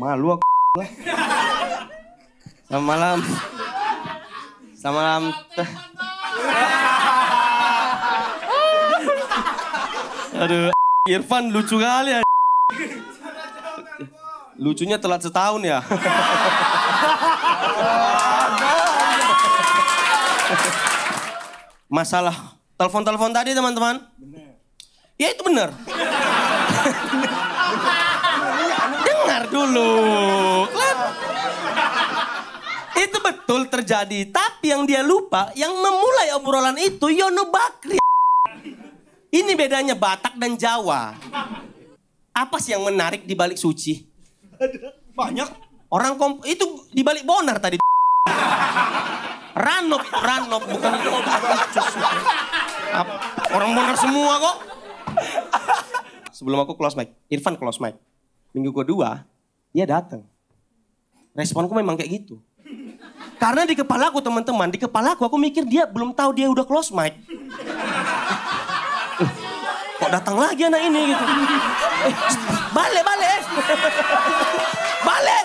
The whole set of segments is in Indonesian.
Malu aku lah. Selamat malam. Selamat malam. Aduh, Irfan lucu kali ya. Lucunya telat setahun ya. Masalah telepon-telepon tadi teman-teman. Ya itu benar. Dulu. Itu betul terjadi, tapi yang dia lupa, yang memulai obrolan itu Yono Bakri. Ini bedanya Batak dan Jawa. Apa sih yang menarik di balik suci? Banyak. Orang komp itu di balik bonar tadi. Ranop, Ranop bukan Orang bonar semua kok. Sebelum aku close mic, Irfan close mic. Minggu kedua, dia datang. Responku memang kayak gitu. Karena di kepala aku teman-teman, di kepala aku aku mikir dia belum tahu dia udah close mic. Kok datang lagi anak ini gitu. Eh, balik, balik. balik.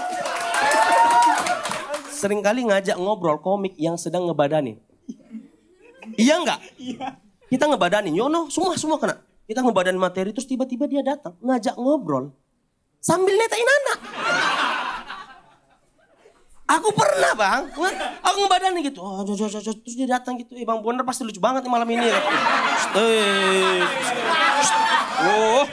Sering kali ngajak ngobrol komik yang sedang ngebadanin. Iya nggak? Iya. Kita ngebadanin, Yono, semua semua kena. Kita ngebadanin materi terus tiba-tiba dia datang ngajak ngobrol sambil netain anak. Aku pernah bang, aku ngebadanin gitu. Oh, jo, jo, jo, jo. terus dia datang gitu. Eh bang Bonner pasti lucu banget nih malam ini. Oh,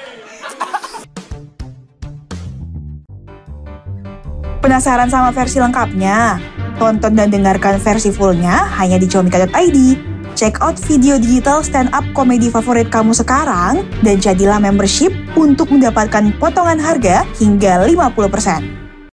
Penasaran sama versi lengkapnya? Tonton dan dengarkan versi fullnya hanya di comika.id. Check out video digital stand up komedi favorit kamu sekarang dan jadilah membership untuk mendapatkan potongan harga hingga 50%.